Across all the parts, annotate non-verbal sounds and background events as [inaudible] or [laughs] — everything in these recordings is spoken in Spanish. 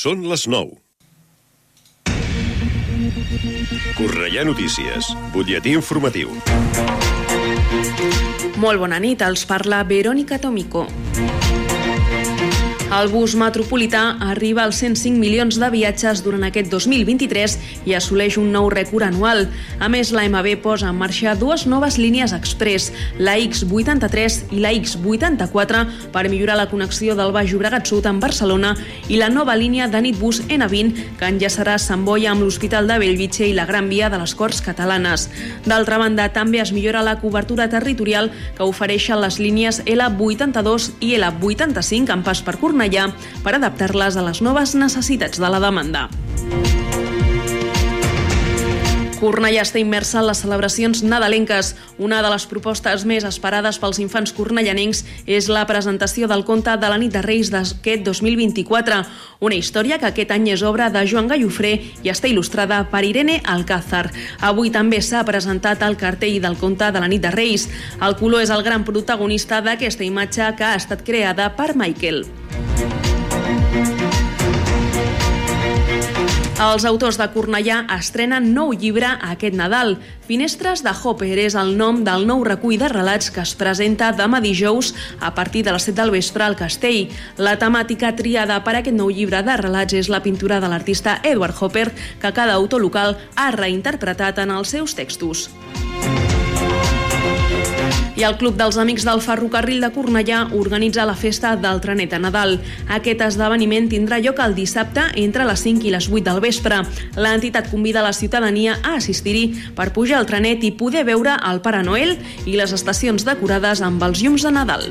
Són les 9. Correia Notícies, butlletí informatiu. Molt bona nit, els parla Verónica Tomico. El bus metropolità arriba als 105 milions de viatges durant aquest 2023 i assoleix un nou rècord anual. A més, la MB posa en marxa dues noves línies express, la X83 i la X84, per millorar la connexió del Baix Llobregat Sud amb Barcelona i la nova línia de nitbus N20 que enllaçarà Sant Boi amb l'Hospital de Bellvitge i la Gran Via de les Corts Catalanes. D'altra banda, també es millora la cobertura territorial que ofereixen les línies L82 i L85 en pas per Cornellà Cornellà per adaptar-les a les noves necessitats de la demanda. Cornellà està immersa en les celebracions nadalenques. Una de les propostes més esperades pels infants cornellanencs és la presentació del conte de la nit de Reis d'aquest 2024, una història que aquest any és obra de Joan Gallofré i està il·lustrada per Irene Alcázar. Avui també s'ha presentat el cartell del conte de la nit de Reis. El color és el gran protagonista d'aquesta imatge que ha estat creada per Michael. Els autors de Cornellà estrenen nou llibre aquest Nadal. Finestres de Hopper és el nom del nou recull de relats que es presenta demà dijous a partir de les 7 del vespre al Castell. La temàtica triada per aquest nou llibre de relats és la pintura de l'artista Edward Hopper, que cada autor local ha reinterpretat en els seus textos. I el Club dels Amics del Ferrocarril de Cornellà organitza la festa del trenet a Nadal. Aquest esdeveniment tindrà lloc el dissabte entre les 5 i les 8 del vespre. L'entitat convida la ciutadania a assistir-hi per pujar al trenet i poder veure el Pare Noel i les estacions decorades amb els llums de Nadal.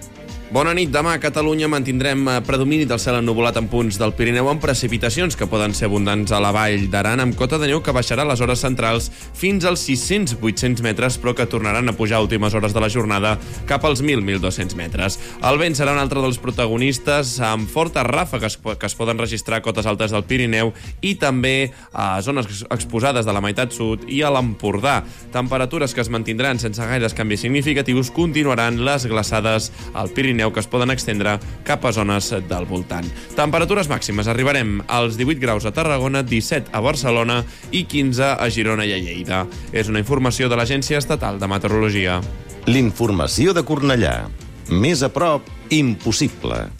Bona nit. Demà a Catalunya mantindrem eh, predomini del cel ennuvolat en punts del Pirineu amb precipitacions que poden ser abundants a la vall d'Aran amb cota de neu que baixarà a les hores centrals fins als 600-800 metres però que tornaran a pujar a últimes hores de la jornada cap als 1.000-1.200 metres. El vent serà un altre dels protagonistes amb fortes ràfegues que es poden registrar a cotes altes del Pirineu i també a zones exposades de la meitat sud i a l'Empordà. Temperatures que es mantindran sense gaires canvis significatius continuaran les glaçades al Pirineu Pirineu que es poden extendre cap a zones del voltant. Temperatures màximes. Arribarem als 18 graus a Tarragona, 17 a Barcelona i 15 a Girona i a Lleida. És una informació de l'Agència Estatal de Meteorologia. L'informació de Cornellà. Més a prop, impossible.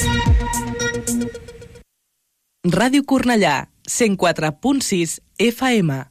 Ràdio Cornellà, 104.6 FM.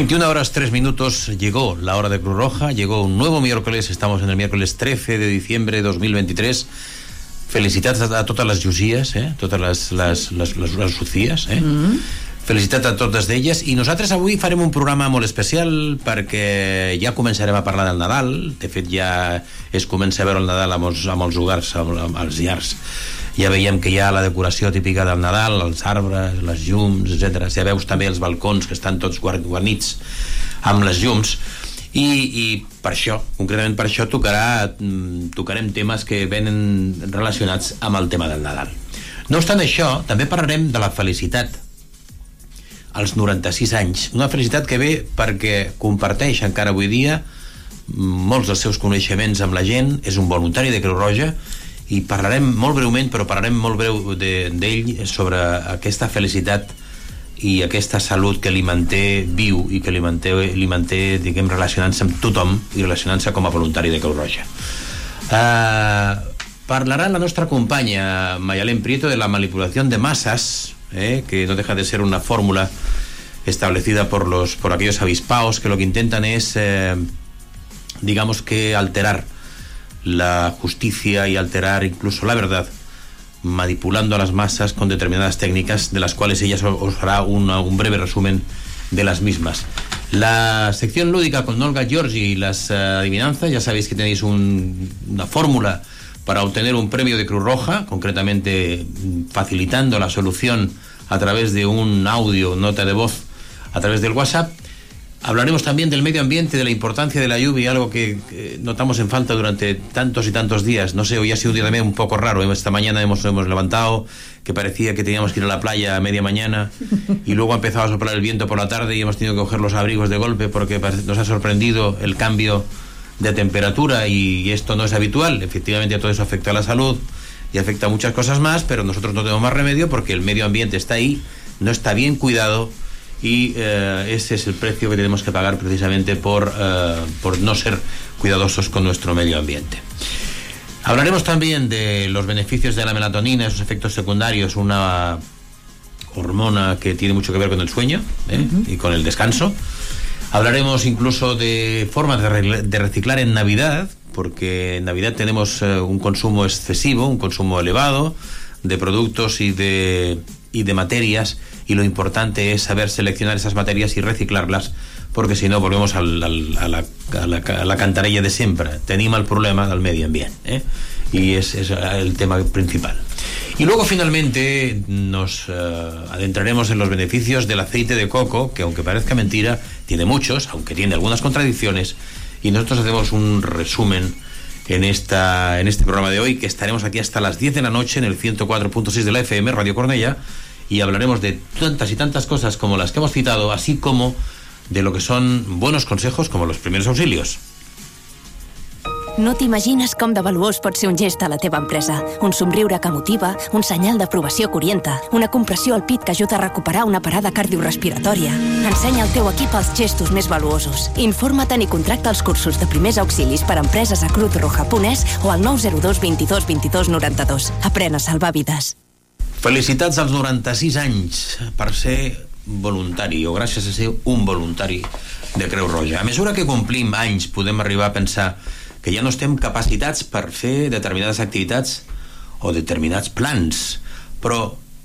...21 horas 3 minutos llegó la hora de Cruz Roja, llegó un nuevo miércoles, estamos en el miércoles 13 de diciembre de 2023. Felicitats a, totes les Llucies, eh? totes les, les, les, les, les Sucies, eh? Mm -hmm. Felicitats a totes d'elles i nosaltres avui farem un programa molt especial perquè ja començarem a parlar del Nadal de fet ja es comença a veure el Nadal amb els, amb els hogars, amb, amb els llars ja veiem que hi ha la decoració típica del Nadal, els arbres, les llums, etc. Ja veus també els balcons que estan tots guarnits amb les llums i, i per això, concretament per això tocarà, mm, tocarem temes que venen relacionats amb el tema del Nadal. No obstant això, també parlarem de la felicitat als 96 anys. Una felicitat que ve perquè comparteix encara avui dia molts dels seus coneixements amb la gent, és un voluntari de Creu Roja i parlarem molt breument, però parlarem molt breu d'ell de, sobre aquesta felicitat i aquesta salut que li manté viu i que li manté, li manté diguem, relacionant-se amb tothom i relacionant-se com a voluntari de Creu Roja. Uh, parlarà la nostra companya Mayalén Prieto de la manipulació de masses, eh, que no deja de ser una fórmula establecida por, los, por aquellos avispaos que lo que intentan es, eh, digamos que, alterar la justicia y alterar incluso la verdad manipulando a las masas con determinadas técnicas de las cuales ella os hará un breve resumen de las mismas. La sección lúdica con Olga Giorgi y las uh, adivinanzas, ya sabéis que tenéis un, una fórmula para obtener un premio de Cruz Roja, concretamente facilitando la solución a través de un audio, nota de voz, a través del WhatsApp. Hablaremos también del medio ambiente, de la importancia de la lluvia, algo que, notamos en falta durante tantos y tantos días. No sé, hoy ha sido un día también un poco raro. Esta mañana hemos, hemos levantado, que parecía que teníamos que ir a la playa a media mañana, [laughs] y luego ha empezado a soplar el viento por la tarde y hemos tenido que coger los abrigos de golpe porque nos ha sorprendido el cambio de temperatura y esto no es habitual. Efectivamente, todo eso afecta a la salud y afecta a muchas cosas más, pero nosotros no tenemos más remedio porque el medio ambiente está ahí, no está bien cuidado y eh, ese es el precio que tenemos que pagar precisamente por, eh, por no ser cuidadosos con nuestro medio ambiente. Hablaremos también de los beneficios de la melatonina, esos efectos secundarios, una hormona que tiene mucho que ver con el sueño ¿eh? uh -huh. y con el descanso. Hablaremos incluso de formas de, reciclar en Navidad, porque en Navidad tenemos un consumo excesivo, un consumo elevado de productos y de, y de materias y lo importante es saber seleccionar esas materias y reciclarlas porque si no volvemos a, la, a, la, cantarella de sempre tenim el problema del medi ambient eh? y es, es el tema principal y luego finalmente nos uh, adentraremos en los beneficios del aceite de coco que aunque parezca mentira tiene muchos aunque tiene algunas contradicciones y nosotros hacemos un resumen en, esta, en este programa de hoy que estaremos aquí hasta las 10 de la noche en el 104.6 de la FM Radio Cornella y hablaremos de tantas y tantas cosas como las que hemos citado, así como de lo que son buenos consejos como los primeros auxilios. No t'imagines com de valuós pot ser un gest a la teva empresa. Un somriure que motiva, un senyal d'aprovació que orienta, una compressió al pit que ajuda a recuperar una parada cardiorrespiratòria. Ensenya al teu equip els gestos més valuosos. Informa't i contracta els cursos de primers auxilis per a empreses a cruzroja.es o al 902 22 22 92. Aprèn a salvar vides. Felicitats als 96 anys per ser voluntari o gràcies a ser un voluntari de Creu Roja. A mesura que complim anys podem arribar a pensar que ja no estem capacitats per fer determinades activitats o determinats plans, però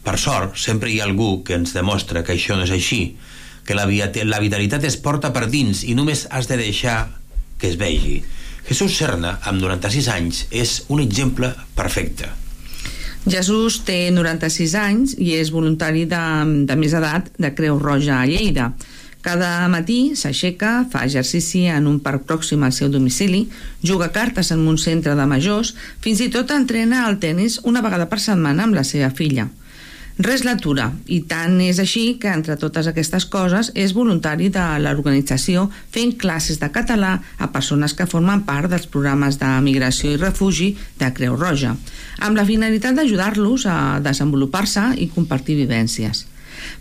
per sort sempre hi ha algú que ens demostra que això no és així, que la, la vitalitat es porta per dins i només has de deixar que es vegi. Jesús Serna, amb 96 anys, és un exemple perfecte. Jesús té 96 anys i és voluntari de, de més edat de Creu Roja a Lleida. Cada matí s'aixeca, fa exercici en un parc pròxim al seu domicili, juga cartes en un centre de majors, fins i tot entrena al tennis una vegada per setmana amb la seva filla. Res l'atura, i tant és així que entre totes aquestes coses és voluntari de l'organització fent classes de català a persones que formen part dels programes de migració i refugi de Creu Roja, amb la finalitat d'ajudar-los a desenvolupar-se i compartir vivències.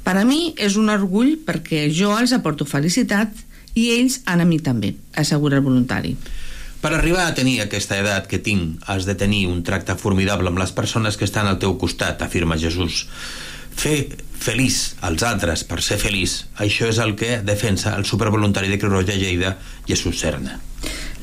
Per a mi és un orgull perquè jo els aporto felicitat i ells a mi també, assegura el voluntari. Per arribar a tenir aquesta edat que tinc, has de tenir un tracte formidable amb les persones que estan al teu costat, afirma Jesús. Fer feliç als altres per ser feliç, això és el que defensa el supervoluntari de Creu Roja Lleida, Jesús Serna.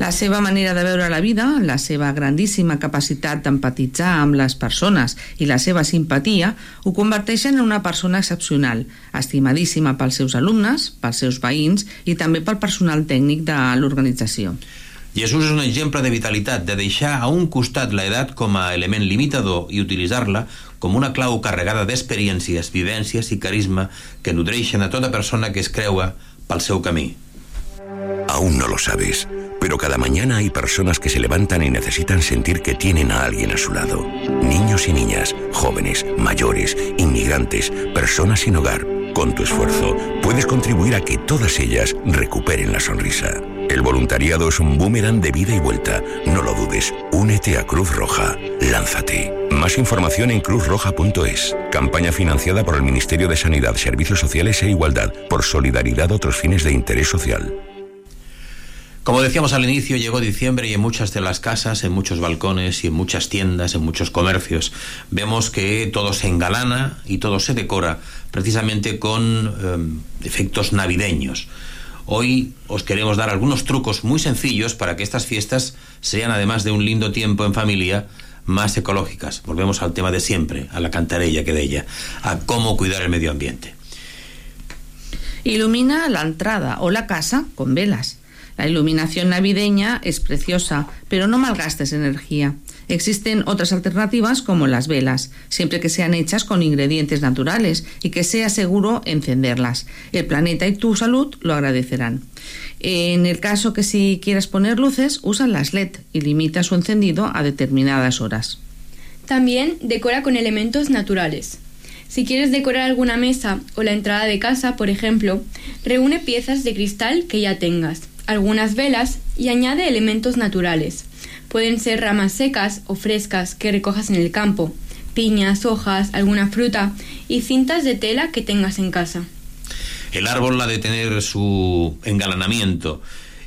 La seva manera de veure la vida, la seva grandíssima capacitat d'empatitzar amb les persones i la seva simpatia ho converteixen en una persona excepcional, estimadíssima pels seus alumnes, pels seus veïns i també pel personal tècnic de l'organització. Jesús és un exemple de vitalitat, de deixar a un costat l'edat com a element limitador i utilitzar-la una clau carregada d'experiències, vivències i carisma que nodreixen a tota persona que es creua pel seu camí. Aún no lo sabes, pero cada mañana hay personas que se levantan y necesitan sentir que tienen a alguien a su lado. Niños y niñas, jóvenes, mayores, inmigrantes, personas sin hogar. Con tu esfuerzo puedes contribuir a que todas ellas recuperen la sonrisa. El voluntariado es un boomerang de vida y vuelta. No lo dudes. Únete a Cruz Roja. Lánzate. Más información en cruzroja.es. Campaña financiada por el Ministerio de Sanidad, Servicios Sociales e Igualdad por solidaridad otros fines de interés social. Como decíamos al inicio, llegó diciembre y en muchas de las casas, en muchos balcones y en muchas tiendas, en muchos comercios, vemos que todo se engalana y todo se decora precisamente con eh, efectos navideños. Hoy os queremos dar algunos trucos muy sencillos para que estas fiestas sean, además de un lindo tiempo en familia, más ecológicas. Volvemos al tema de siempre, a la cantarella que de ella, a cómo cuidar el medio ambiente. Ilumina la entrada o la casa con velas. La iluminación navideña es preciosa, pero no malgastes energía. Existen otras alternativas como las velas, siempre que sean hechas con ingredientes naturales y que sea seguro encenderlas. El planeta y tu salud lo agradecerán. En el caso que si quieras poner luces, usa las LED y limita su encendido a determinadas horas. También decora con elementos naturales. Si quieres decorar alguna mesa o la entrada de casa, por ejemplo, reúne piezas de cristal que ya tengas algunas velas y añade elementos naturales. Pueden ser ramas secas o frescas que recojas en el campo, piñas, hojas, alguna fruta y cintas de tela que tengas en casa. El árbol ha de tener su engalanamiento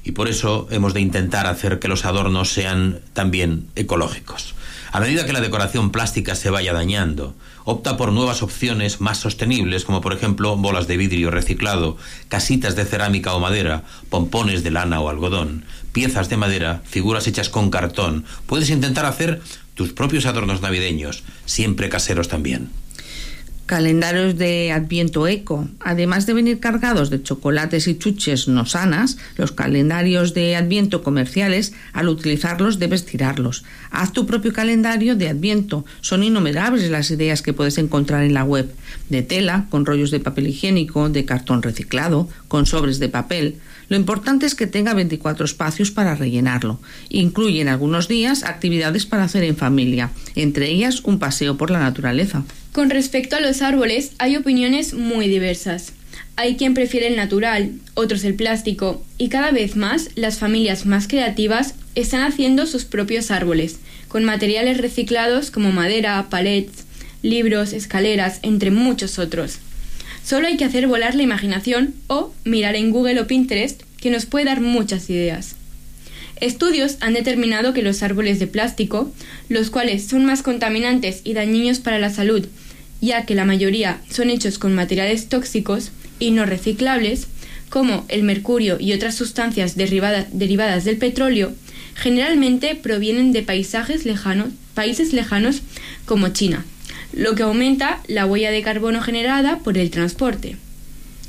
y por eso hemos de intentar hacer que los adornos sean también ecológicos. A medida que la decoración plástica se vaya dañando, opta por nuevas opciones más sostenibles, como por ejemplo bolas de vidrio reciclado, casitas de cerámica o madera, pompones de lana o algodón, piezas de madera, figuras hechas con cartón. Puedes intentar hacer tus propios adornos navideños, siempre caseros también calendarios de Adviento Eco. Además de venir cargados de chocolates y chuches no sanas, los calendarios de Adviento comerciales, al utilizarlos debes tirarlos. Haz tu propio calendario de Adviento. Son innumerables las ideas que puedes encontrar en la web. De tela, con rollos de papel higiénico, de cartón reciclado, con sobres de papel. Lo importante es que tenga 24 espacios para rellenarlo. Incluyen algunos días actividades para hacer en familia, entre ellas un paseo por la naturaleza. Con respecto a los árboles, hay opiniones muy diversas. Hay quien prefiere el natural, otros el plástico, y cada vez más las familias más creativas están haciendo sus propios árboles, con materiales reciclados como madera, palets, libros, escaleras, entre muchos otros. Solo hay que hacer volar la imaginación o mirar en Google o Pinterest, que nos puede dar muchas ideas. Estudios han determinado que los árboles de plástico, los cuales son más contaminantes y dañinos para la salud ya que la mayoría son hechos con materiales tóxicos y no reciclables, como el mercurio y otras sustancias derivadas del petróleo, generalmente provienen de paisajes lejanos, países lejanos como China, lo que aumenta la huella de carbono generada por el transporte.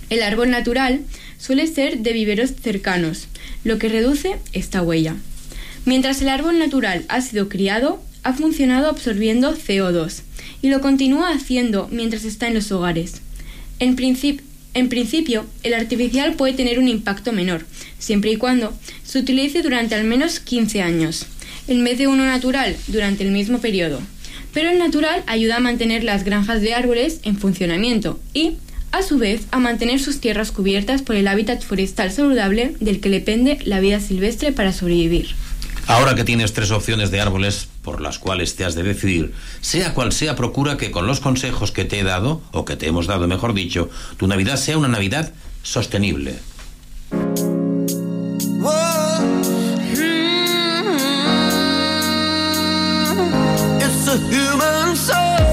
El árbol natural suele ser de viveros cercanos, lo que reduce esta huella. Mientras el árbol natural ha sido criado, ha funcionado absorbiendo CO2, y lo continúa haciendo mientras está en los hogares. En, principio, el artificial puede tener un impacto menor, siempre y cuando se utilice durante al menos 15 años, en vez de uno natural durante el mismo periodo. Pero el natural ayuda a mantener las granjas de árboles en funcionamiento y, a su vez, a mantener sus tierras cubiertas por el hábitat forestal saludable del que depende la vida silvestre para sobrevivir. Ahora que tienes tres opciones de árboles por las cuales te has de decidir, sea cual sea, procura que con los consejos que te he dado, o que te hemos dado, mejor dicho, tu Navidad sea una Navidad sostenible. human soul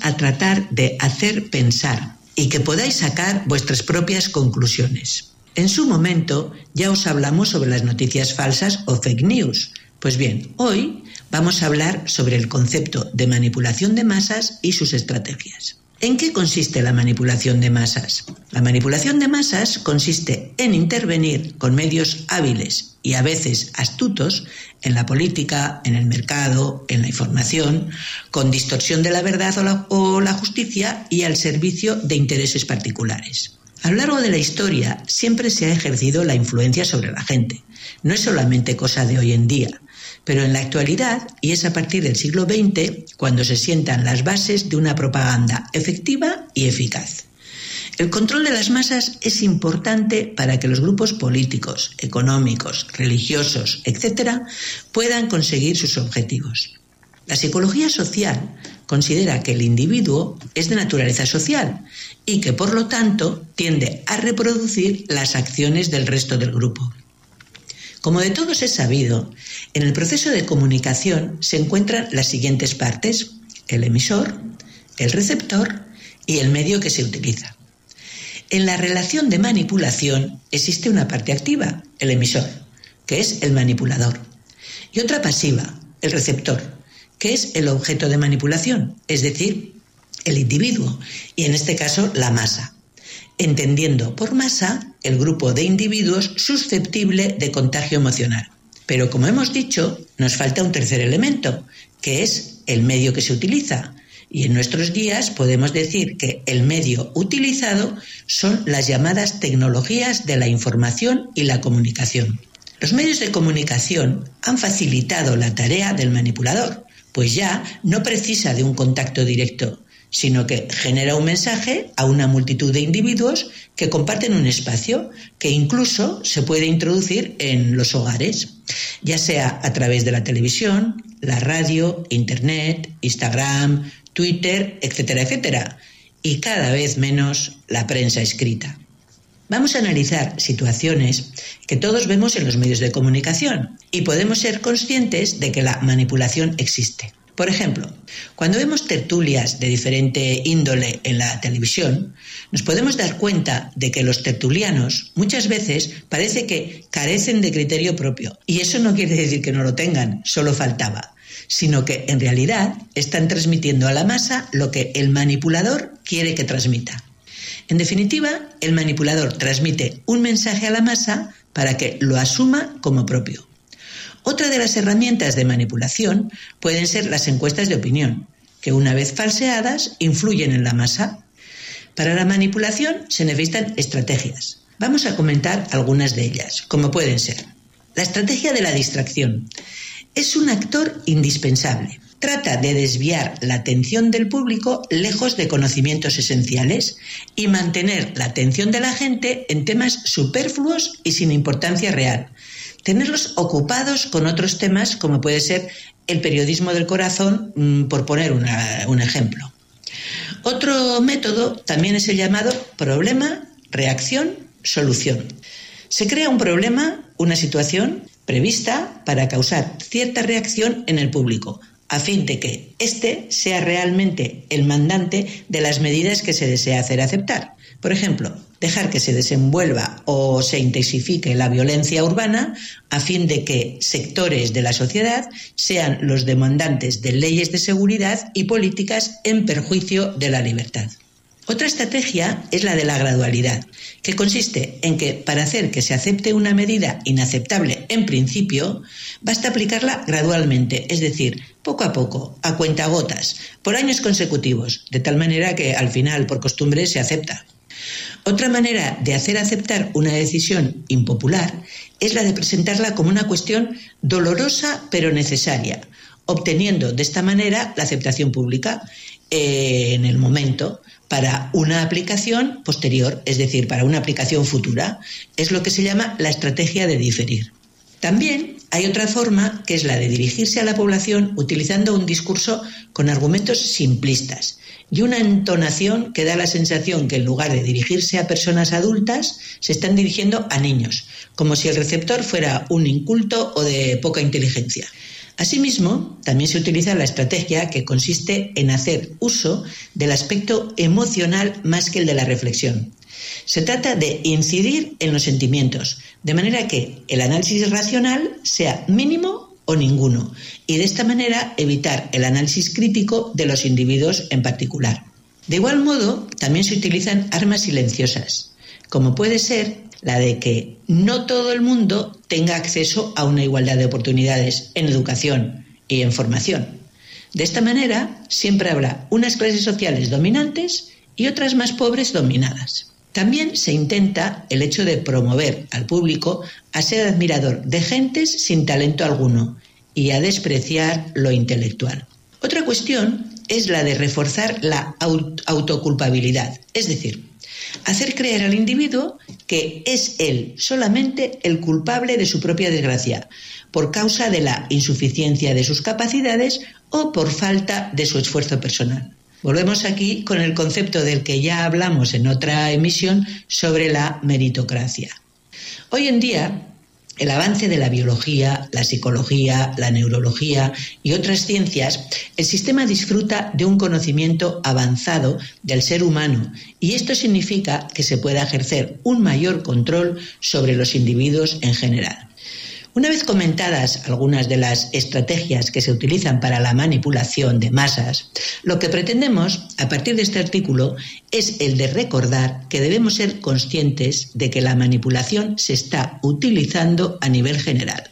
A tratar de hacer pensar y que podáis sacar vuestras propias conclusiones. En su momento ya os hablamos sobre las noticias falsas o fake news. Pues bien, hoy vamos a hablar sobre el concepto de manipulación de masas y sus estrategias. ¿En qué consiste la manipulación de masas? La manipulación de masas consiste en intervenir con medios hábiles y a veces astutos en la política, en el mercado, en la información, con distorsión de la verdad o la, justicia y al servicio de intereses particulares. A lo largo de la historia siempre se ha ejercido la influencia sobre la gente. No es solamente cosa de hoy en día, pero en la actualidad, y es a partir del siglo XX, cuando se sientan las bases de una propaganda efectiva y eficaz. El control de las masas es importante para que los grupos políticos, económicos, religiosos, etc., puedan conseguir sus objetivos. La psicología social considera que el individuo es de naturaleza social y que por lo tanto tiende a reproducir las acciones del resto del grupo. Como de todos es sabido, en el proceso de comunicación se encuentran las siguientes partes, el emisor, el receptor y el medio que se utiliza. En la relación de manipulación existe una parte activa, el emisor, que es el manipulador, y otra pasiva, el receptor, que es el objeto de manipulación, es decir, el individuo, y en este caso la masa, entendiendo por masa el grupo de individuos susceptible de contagio emocional. Pero como hemos dicho, nos falta un tercer elemento, que es el medio que se utiliza. Y en nuestros días podemos decir que el medio utilizado son las llamadas tecnologías de la información y la comunicación. Los medios de comunicación han facilitado la tarea del manipulador, pues ya no precisa de un contacto directo, sino que genera un mensaje a una multitud de individuos que comparten un espacio que incluso se puede introducir en los hogares, ya sea a través de la televisión, la radio, internet, Instagram, Twitter, etcétera, etcétera, y cada vez menos la prensa escrita. Vamos a analizar situaciones que todos vemos en los medios de comunicación y podemos ser conscientes de que la manipulación existe. Por ejemplo, cuando vemos tertulias de diferente índole en la televisión, nos podemos dar cuenta de que los tertulianos muchas veces parece que carecen de criterio propio. Y eso no quiere decir que no lo tengan, solo faltaba, sino que en realidad están transmitiendo a la masa lo que el manipulador quiere que transmita. En definitiva, el manipulador transmite un mensaje a la masa para que lo asuma como propio. Otra de las herramientas de manipulación pueden ser las encuestas de opinión, que una vez falseadas influyen en la masa. Para la manipulación se necesitan estrategias. Vamos a comentar algunas de ellas, como pueden ser. La estrategia de la distracción. Es un actor indispensable. Trata de desviar la atención del público lejos de conocimientos esenciales y mantener la atención de la gente en temas superfluos y sin importancia real, tenerlos ocupados con otros temas como puede ser el periodismo del corazón, mm, por poner un ejemplo. Otro método también es el llamado problema, reacción, solución. Se crea un problema, una situación prevista para causar cierta reacción en el público, a fin de que éste sea realmente el mandante de las medidas que se desea hacer aceptar. Por ejemplo, dejar que se desenvuelva o se intensifique la violencia urbana a fin de que sectores de la sociedad sean los demandantes de leyes de seguridad y políticas en perjuicio de la libertad. Otra estrategia es la de la gradualidad, que consiste en que para hacer que se acepte una medida inaceptable en principio, basta aplicarla gradualmente, es decir, poco a poco, a cuentagotas, por años consecutivos, de tal manera que al final, por costumbre, se acepta. Otra manera de hacer aceptar una decisión impopular es la de presentarla como una cuestión dolorosa pero necesaria, obteniendo de esta manera la aceptación pública eh, en el momento para una aplicación posterior, es decir, para una aplicación futura. Es lo que se llama la estrategia de diferir. También hay otra forma que es la de dirigirse a la población utilizando un discurso con argumentos simplistas y una entonación que da la sensación que en lugar de dirigirse a personas adultas se están dirigiendo a niños, como si el receptor fuera un inculto o de poca inteligencia. Asimismo, también se utiliza la estrategia que consiste en hacer uso del aspecto emocional más que el de la reflexión. Se trata de incidir en los sentimientos, de manera que el análisis racional sea mínimo o ninguno, y de esta manera evitar el análisis crítico de los individuos en particular. De igual modo, también se utilizan armas silenciosas, como puede ser la de que no todo el mundo tenga acceso a una igualdad de oportunidades en educación y en formación. De esta manera, siempre habrá unas clases sociales dominantes y otras más pobres dominadas. También se intenta el hecho de promover al público a ser admirador de gentes sin talento alguno y a despreciar lo intelectual. Otra cuestión es la de reforzar la autoculpabilidad, es decir, hacer creer al individuo que es él solamente el culpable de su propia desgracia, por causa de la insuficiencia de sus capacidades o por falta de su esfuerzo personal. Volvemos aquí con el concepto del que ya hablamos en otra emisión sobre la meritocracia. Hoy en día, el avance de la biología, la psicología, la neurología y otras ciencias, el sistema disfruta de un conocimiento avanzado del ser humano y esto significa que se pueda ejercer un mayor control sobre los individuos en general. Una vez comentadas algunas de las estrategias que se utilizan para la manipulación de masas, lo que pretendemos a partir de este artículo es el de recordar que debemos ser conscientes de que la manipulación se está utilizando a nivel general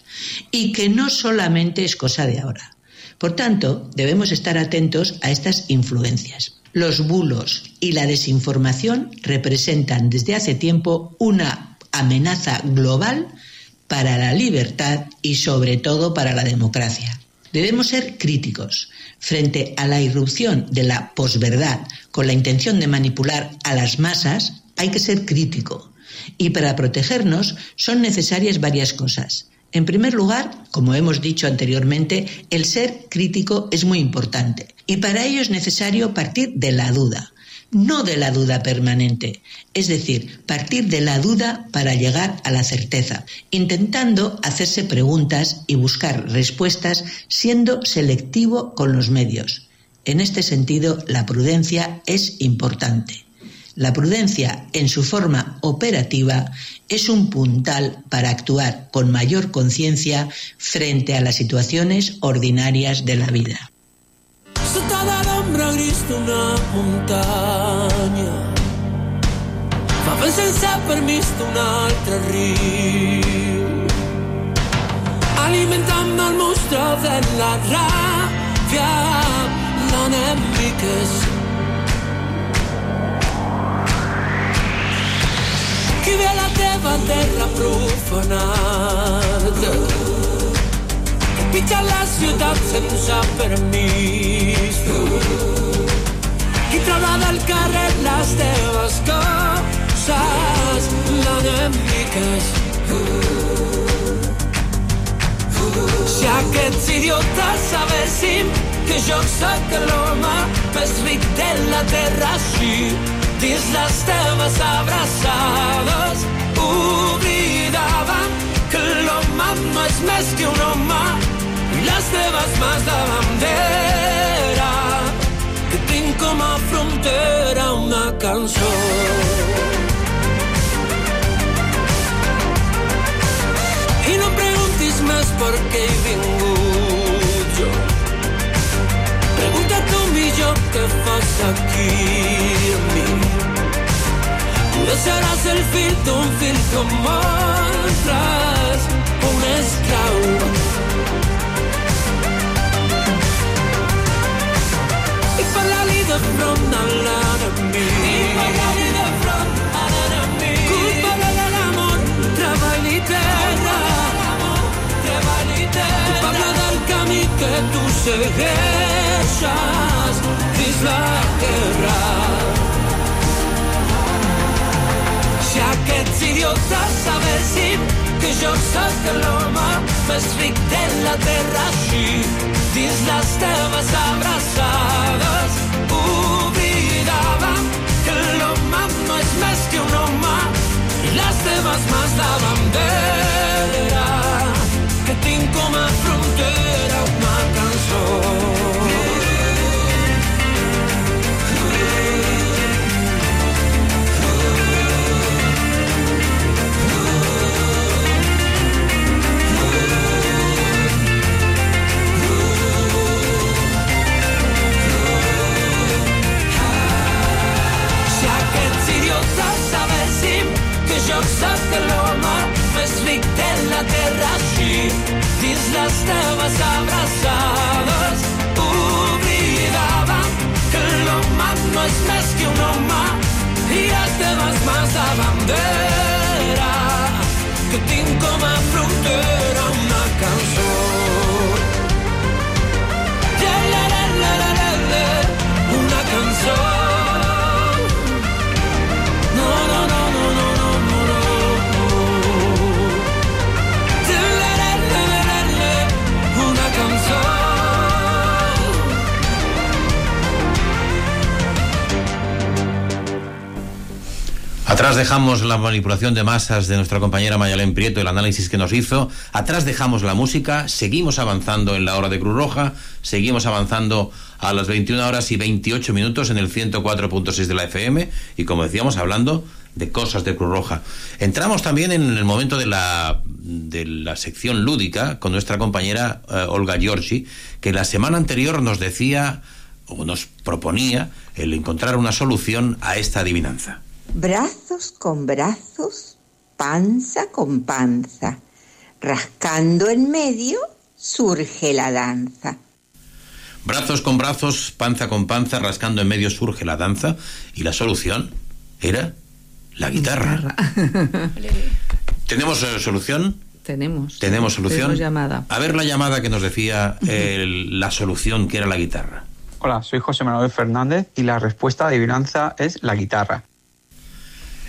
y que no solamente es cosa de ahora. Por tanto, debemos estar atentos a estas influencias. Los bulos y la desinformación representan desde hace tiempo una amenaza global para la libertad y sobre todo para la democracia. Debemos ser críticos frente a la irrupción de la posverdad con la intención de manipular a las masas. Hay que ser crítico y para protegernos son necesarias varias cosas. En primer lugar, como hemos dicho anteriormente, el ser crítico es muy importante y para ello es necesario partir de la duda no de la duda permanente, es decir, partir de la duda para llegar a la certeza, intentando hacerse preguntas y buscar respuestas siendo selectivo con los medios. En este sentido, la prudencia es importante. La prudencia, en su forma operativa, es un puntal para actuar con mayor conciencia frente a las situaciones ordinarias de la vida. Sota l'ombra gris d'una muntanya. Fent sense permís d'un altre riu. Alimentant el monstre de la ràbia l'enemic és qui ve a la teva terra profanar-te Pitja la ciutat sense permís. Qui traurà del carrer les teves coses? L'enemic és... Si aquests idiotes sabessin que jo sóc l'home més ric de la terra així, dins les teves abraçades, oblidaven que l'home no és més que un home Las teves mas de bandera que tinc com frontera una cançó. I no em preguntis més per què he vingut jo. Pregunta tu millor què fas aquí amb mi. Potser seràs el fill d'un fill com altres, un esclau I parlar-li de front a l'enemic. I parlar-li de front a l'enemic. Culpa-la de l'amor, treball i terra. Treball i terra. Culpable del camí que tu segueixes dins la guerra. Si aquests idiotes sabessin que jo sóc l'home més ric de la terra així, dins les teves abraçades, oblidàvem que l'home no és més que un home i les teves mans de bandera que jo sóc l'home més ric de la terra així, dins les teves abraçades, oblidàvem que l'home no és més que un home i les teves mans de bandera que tinc com a Atrás dejamos la manipulación de masas de nuestra compañera Mayalén Prieto, el análisis que nos hizo. Atrás dejamos la música, seguimos avanzando en la hora de Cruz Roja, seguimos avanzando a las 21 horas y 28 minutos en el 104.6 de la FM y como decíamos, hablando de cosas de Cruz Roja. Entramos también en el momento de la, de la sección lúdica con nuestra compañera eh, Olga Giorgi, que la semana anterior nos decía o nos proponía el encontrar una solución a esta adivinanza. Brazos con brazos, panza con panza, rascando en medio surge la danza. Brazos con brazos, panza con panza, rascando en medio surge la danza y la solución era la guitarra. [laughs] ¿Tenemos eh, solución? Tenemos. ¿Tenemos solución? Tenemos llamada. A ver la llamada que nos decía eh, la solución que era la guitarra. Hola, soy José Manuel Fernández y la respuesta la adivinanza es la guitarra.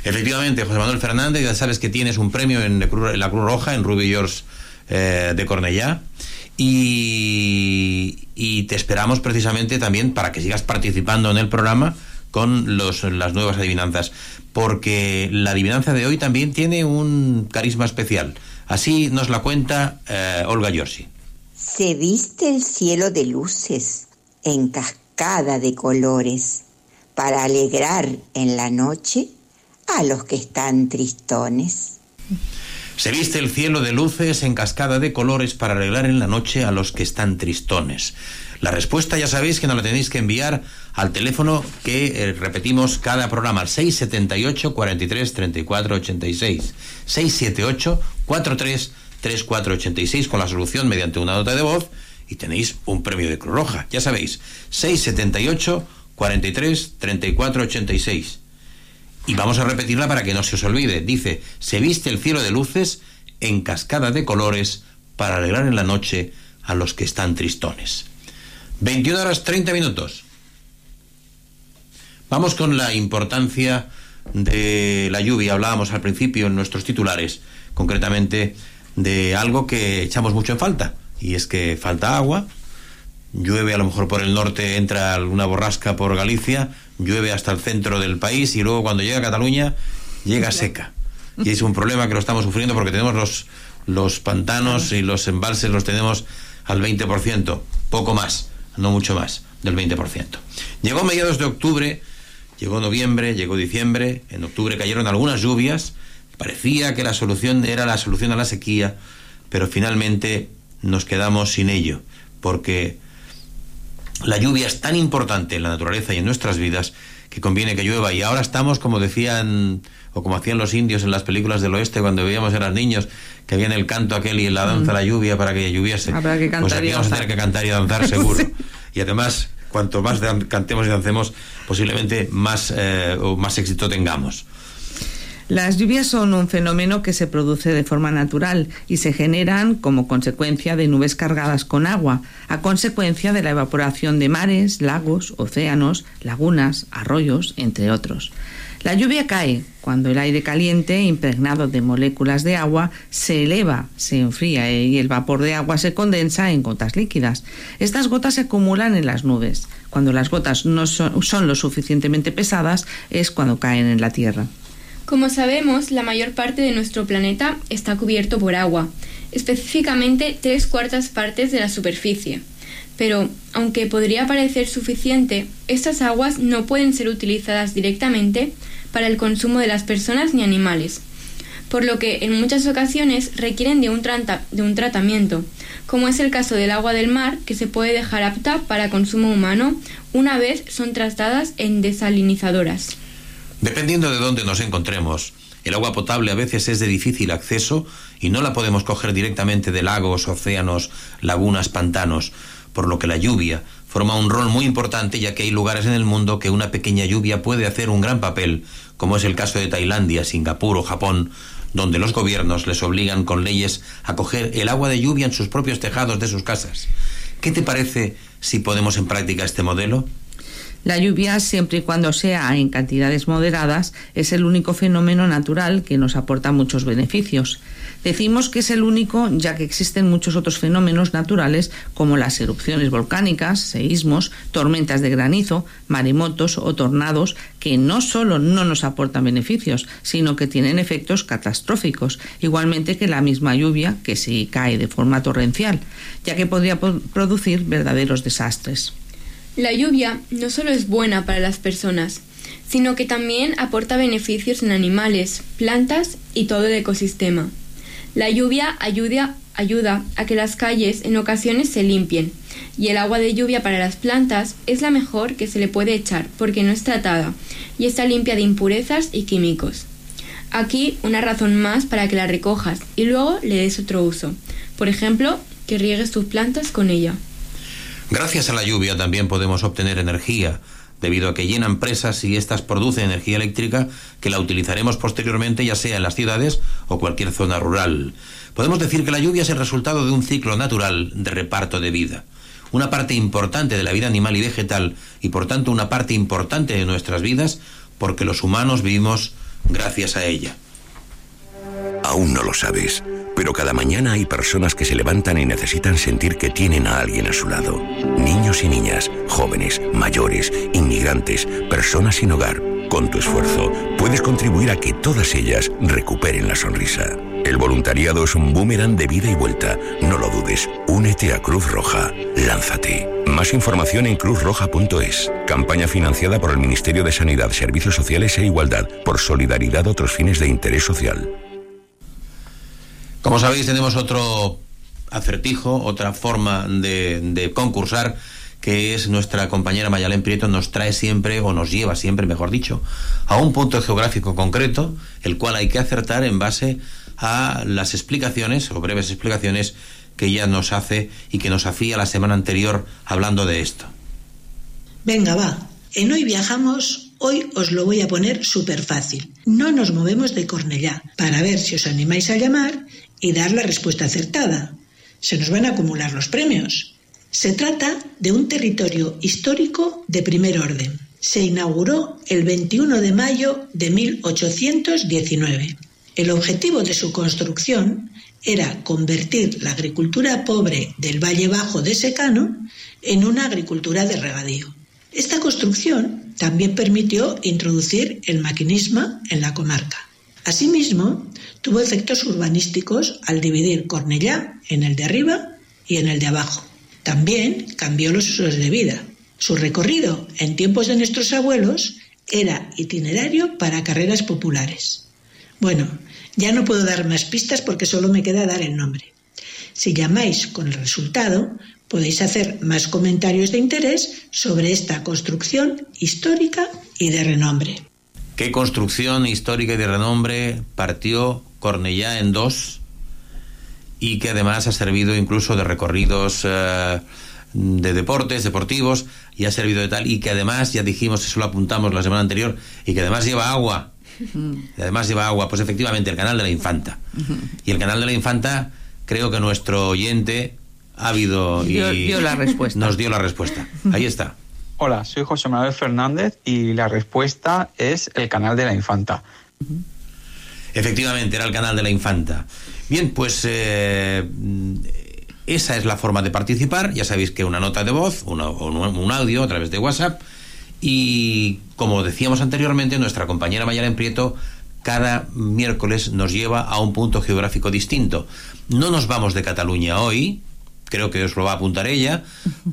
Efectivamente, José Manuel Fernández, ya sabes que tienes un premio en la Cruz, Roja, en Ruby George eh, de Cornellá. Y, te esperamos precisamente también para que sigas participando en el programa con las nuevas adivinanzas, porque la adivinanza de hoy también tiene un carisma especial. Así nos la cuenta eh, Olga Giorgi. Se viste el cielo de luces en cascada de colores para alegrar en la noche a los que están tristones. Se viste el cielo de luces en cascada de colores para arreglar en la noche a los que están tristones. La respuesta ya sabéis que nos la tenéis que enviar al teléfono que eh, repetimos cada programa, al 678 43 34 86. 678 43 34 86 con la solución mediante una nota de voz y tenéis un premio de Cruz Roja. Ya sabéis, 678 43 34 86. Y vamos a repetirla para que no se os olvide. Dice, se viste el cielo de luces en cascada de colores para alegrar en la noche a los que están tristones. 21 horas 30 minutos. Vamos con la importancia de la lluvia. Hablábamos al principio en nuestros titulares, concretamente de algo que echamos mucho en falta. Y es que falta agua, llueve a lo mejor por el norte, entra alguna borrasca por Galicia, llueve hasta el centro del país y luego cuando llega a Cataluña llega seca. Y es un problema que lo estamos sufriendo porque tenemos los, los pantanos y los embalses los tenemos al 20%, poco más, no mucho más del 20%. Llegó mediados de octubre, llegó noviembre, llegó diciembre, en octubre cayeron algunas lluvias, parecía que la solución era la solución a la sequía, pero finalmente nos quedamos sin ello, porque La lluvia es tan importante en la naturaleza y en nuestras vidas que conviene que llueva. Y ahora estamos, como decían o como hacían los indios en las películas del oeste cuando veíamos a los niños que habían el canto aquel y la danza, la lluvia para que lloviese. Habrá que pues cantar aquí y vamos a danzar. tener que cantar y danzar [laughs] seguro. Y además, cuanto más cantemos y dancemos, posiblemente más, eh, o más éxito tengamos. Las lluvias son un fenómeno que se produce de forma natural y se generan como consecuencia de nubes cargadas con agua, a consecuencia de la evaporación de mares, lagos, océanos, lagunas, arroyos, entre otros. La lluvia cae cuando el aire caliente, impregnado de moléculas de agua, se eleva, se enfría y el vapor de agua se condensa en gotas líquidas. Estas gotas se acumulan en las nubes. Cuando las gotas no son, lo suficientemente pesadas es cuando caen en la Tierra. Como sabemos, la mayor parte de nuestro planeta está cubierto por agua, específicamente tres cuartas partes de la superficie. Pero, aunque podría parecer suficiente, estas aguas no pueden ser utilizadas directamente para el consumo de las personas ni animales, por lo que en muchas ocasiones requieren de un, de un tratamiento, como es el caso del agua del mar, que se puede dejar apta para consumo humano una vez son tratadas en desalinizadoras. Dependiendo de dónde nos encontremos, el agua potable a veces es de difícil acceso y no la podemos coger directamente de lagos, océanos, lagunas, pantanos, por lo que la lluvia forma un rol muy importante ya que hay lugares en el mundo que una pequeña lluvia puede hacer un gran papel, como es el caso de Tailandia, Singapur o Japón, donde los gobiernos les obligan con leyes a coger el agua de lluvia en sus propios tejados de sus casas. ¿Qué te parece si ponemos en práctica este modelo? La lluvia, siempre y cuando sea en cantidades moderadas, es el único fenómeno natural que nos aporta muchos beneficios. Decimos que es el único ya que existen muchos otros fenómenos naturales como las erupciones volcánicas, seísmos, tormentas de granizo, maremotos o tornados que no solo no nos aportan beneficios, sino que tienen efectos catastróficos, igualmente que la misma lluvia que si cae de forma torrencial, ya que podría po- producir verdaderos desastres. La lluvia no solo es buena para las personas, sino que también aporta beneficios en animales, plantas y todo el ecosistema. La lluvia ayuda, a que las calles en ocasiones se limpien, y el agua de lluvia para las plantas es la mejor que se le puede echar porque no es tratada y está limpia de impurezas y químicos. Aquí una razón más para que la recojas y luego le des otro uso. Por ejemplo, que riegues tus plantas con ella. Gracias a la lluvia también podemos obtener energía, debido a que llenan presas y éstas producen energía eléctrica que la utilizaremos posteriormente ya sea en las ciudades o cualquier zona rural. Podemos decir que la lluvia es el resultado de un ciclo natural de reparto de vida. Una parte importante de la vida animal y vegetal y por tanto una parte importante de nuestras vidas porque los humanos vivimos gracias a ella. Aún no lo sabes, pero cada mañana hay personas que se levantan y necesitan sentir que tienen a alguien a su lado. Niños y niñas, jóvenes, mayores, inmigrantes, personas sin hogar. Con tu esfuerzo puedes contribuir a que todas ellas recuperen la sonrisa. El voluntariado es un boomerang de vida y vuelta. No lo dudes. Únete a Cruz Roja. Lánzate. Más información en cruzroja.es. Campaña financiada por el Ministerio de Sanidad, Servicios Sociales e Igualdad por solidaridad otros fines de interés social. Como sabéis, tenemos otro acertijo, otra forma de, concursar, que es nuestra compañera Mayalén Prieto nos trae siempre, o nos lleva siempre, mejor dicho, a un punto geográfico concreto, el cual hay que acertar en base a las explicaciones, o breves explicaciones, que ella nos hace y que nos hacía la semana anterior hablando de esto. Venga, va. En Hoy Viajamos, hoy os lo voy a poner súper fácil. No nos movemos de Cornellá para ver si os animáis a llamar y dar la respuesta acertada. Se nos van a acumular los premios. Se trata de un territorio histórico de primer orden. Se inauguró el 21 de mayo de 1819. El objetivo de su construcción era convertir la agricultura pobre del Valle Bajo de Secano en una agricultura de regadío. Esta construcción también permitió introducir el maquinismo en la comarca. Asimismo, tuvo efectos urbanísticos al dividir Cornellá en el de arriba y en el de abajo. También cambió los usos de vida. Su recorrido en tiempos de nuestros abuelos era itinerario para carreras populares. Bueno, ya no puedo dar más pistas porque solo me queda dar el nombre. Si llamáis con el resultado, Podéis hacer más comentarios de interés sobre esta construcción histórica y de renombre. ¿Qué construcción histórica y de renombre partió Cornellá en dos y que además ha servido incluso de recorridos eh, de deportes, deportivos, y ha servido de tal, y que además, ya dijimos, eso lo apuntamos la semana anterior, y que además lleva agua. Y además lleva agua, pues efectivamente, el canal de la Infanta. Y el canal de la Infanta, creo que nuestro oyente ha habido y Dio- dio la respuesta. nos dio la respuesta. Ahí está. Hola, soy José Manuel Fernández y la respuesta es el canal de la infanta. Efectivamente, era el canal de la Infanta. Bien, pues eh, esa es la forma de participar. Ya sabéis que una nota de voz, una- un, audio a través de WhatsApp. Y como decíamos anteriormente, nuestra compañera Mayalen Prieto cada miércoles nos lleva a un punto geográfico distinto. No nos vamos de Cataluña hoy, creo que os lo va a apuntar ella,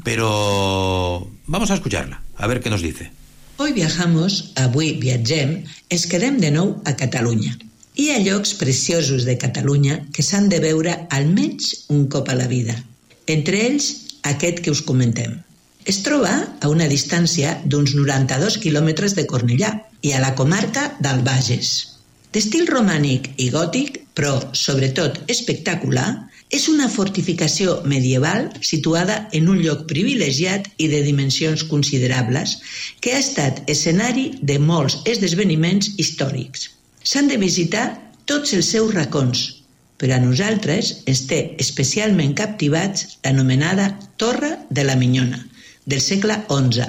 pero vamos a escucharla, a ver qué nos dice. Hoy viajamos, avui viatgem, ens quedem de nou a Catalunya. Hi ha llocs preciosos de Catalunya que s'han de veure almenys un cop a la vida. Entre ells, aquest que us comentem. Es troba a una distància d'uns 92 quilòmetres de Cornellà i a la comarca del Bages. D'estil romànic i gòtic, però sobretot espectacular, és una fortificació medieval situada en un lloc privilegiat i de dimensions considerables que ha estat escenari de molts esdeveniments històrics. S'han de visitar tots els seus racons, però a nosaltres ens té especialment captivats l'anomenada Torre de la Minyona, del segle XI,